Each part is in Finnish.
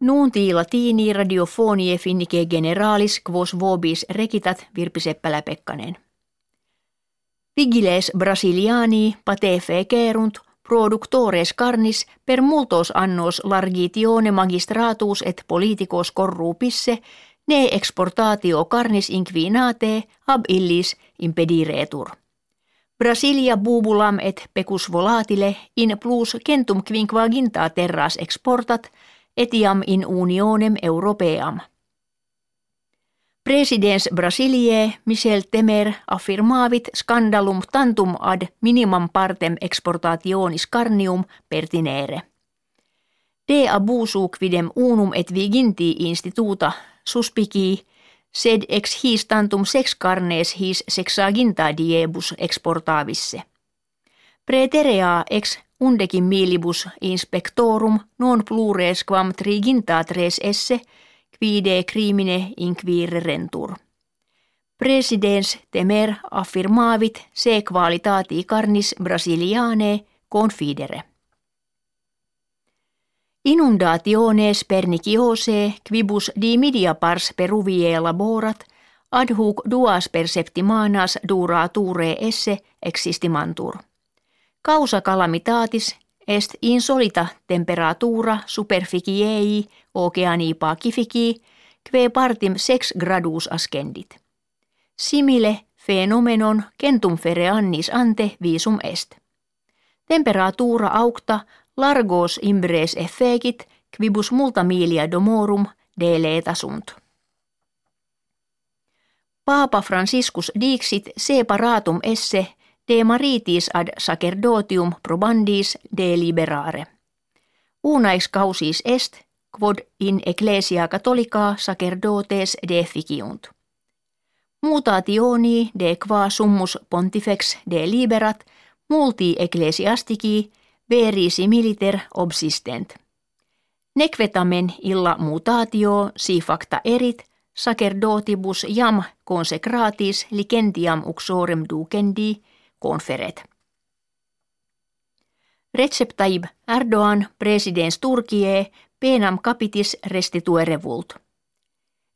Nuunti latini radiofonie finnike generalis quos vobis rekitat Virpi Seppälä-Pekkanen. Vigiles brasiliani pate fecerunt productores carnis per multos annos largitione magistratus et politicos corrupisse ne exportatio carnis inquinate ab illis impediretur. Brasilia bubulam et pecus volatile in plus centum quinquaginta terras exportat etiam in unionem europeam. Presidens Brasilie Michel Temer affirmavit scandalum tantum ad minimum partem exportationis carnium pertinere. De abusu quidem unum et viginti instituta suspici sed ex his tantum sex carnes his sexaginta diebus exportavisse. Preterea ex undecim milibus inspectorum non plures quam triginta tres esse – quide crimine inquirerentur. Presidens temer affirmavit se qualitati carnis brasiliane confidere. Inundationes perniciose quibus dimidia pars peruvie laborat ad hoc duas per septimanas durature esse existimantur. Causa calamitatis est insolita temperatura superficiei oceani pacifici, kve partim sex gradus ascendit. Simile fenomenon centum fere annis ante visum est. Temperatura aukta largos imbres effegit quibus multa milia domorum deleta sunt. Paapa Franciscus dixit separatum esse de maritis ad sacerdotium probandis de liberare. Unais causis est, quod in ecclesia catholica sacerdotes deficiunt. Mutationi de qua summus pontifex de liberat multi ecclesiastici veri similiter obsistent. Nequetamen illa mutatio si facta erit sacerdotibus jam consecratis licentiam uxorem ducendi – konferet. Recep Tayyip Erdogan, presidents Turkie, penam capitis restituere vult.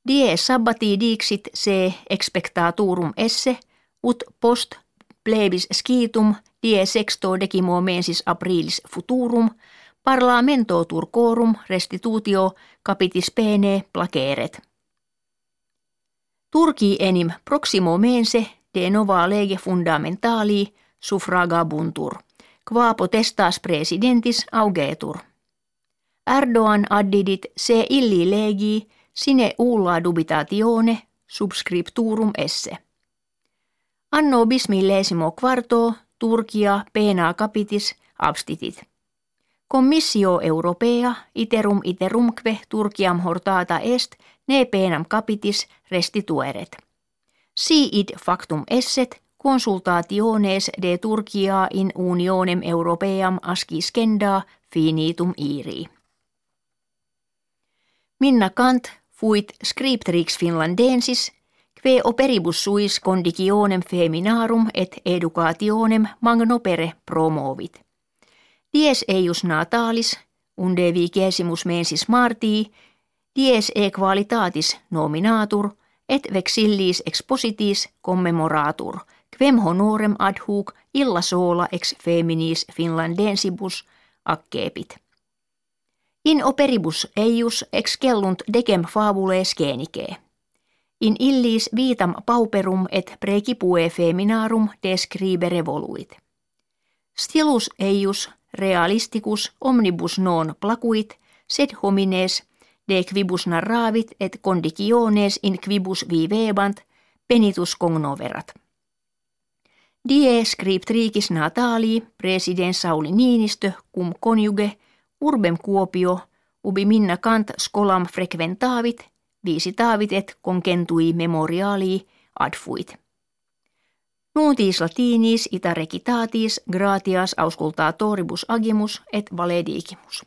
Die sabbati dixit se expectaturum esse, ut post plebis skitum die sexto decimo mensis aprilis futurum, parlamento turcorum restitutio capitis pene placeret. Turki enim proximo mense de nova lege fundamentali suffragabuntur, qua potestas presidentis augetur. Erdogan addidit se illi legi sine ulla dubitatione subscripturum esse. Anno bismillesimo quarto Turkia pena capitis abstitit. Commissio Europea iterum iterumque Turkiam hortata est ne penam capitis restitueret. Si id factum esset consultationes de Turkia in unionem europeam asciscenda finitum iri. Minna Kant fuit scriptrix finlandensis, kve operibus suis conditionem feminarum et educationem magnopere promovit. Dies eius natalis, unde vigesimus mensis martii, dies e qualitatis nominatur – et vexillis expositis commemoratur, quem honorem ad hoc illa sola ex feminis finlandensibus accepit. In operibus eius excellunt decem fabule scenike. In illis vitam pauperum et precipue feminarum describere voluit. Stilus eius realisticus omnibus non placuit, sed homines de quibus narravit et conditiones in quibus vivebant penitus cognoverat. Die scriptricis natali president Sauli Niinistö cum conjuge urbem Kuopio ubi minna Kant scolam frequentavit visitavit et concentui memorialii adfuit. Nuuntis latinis ita recitatis gratias auscultatoribus agimus et valedigimus.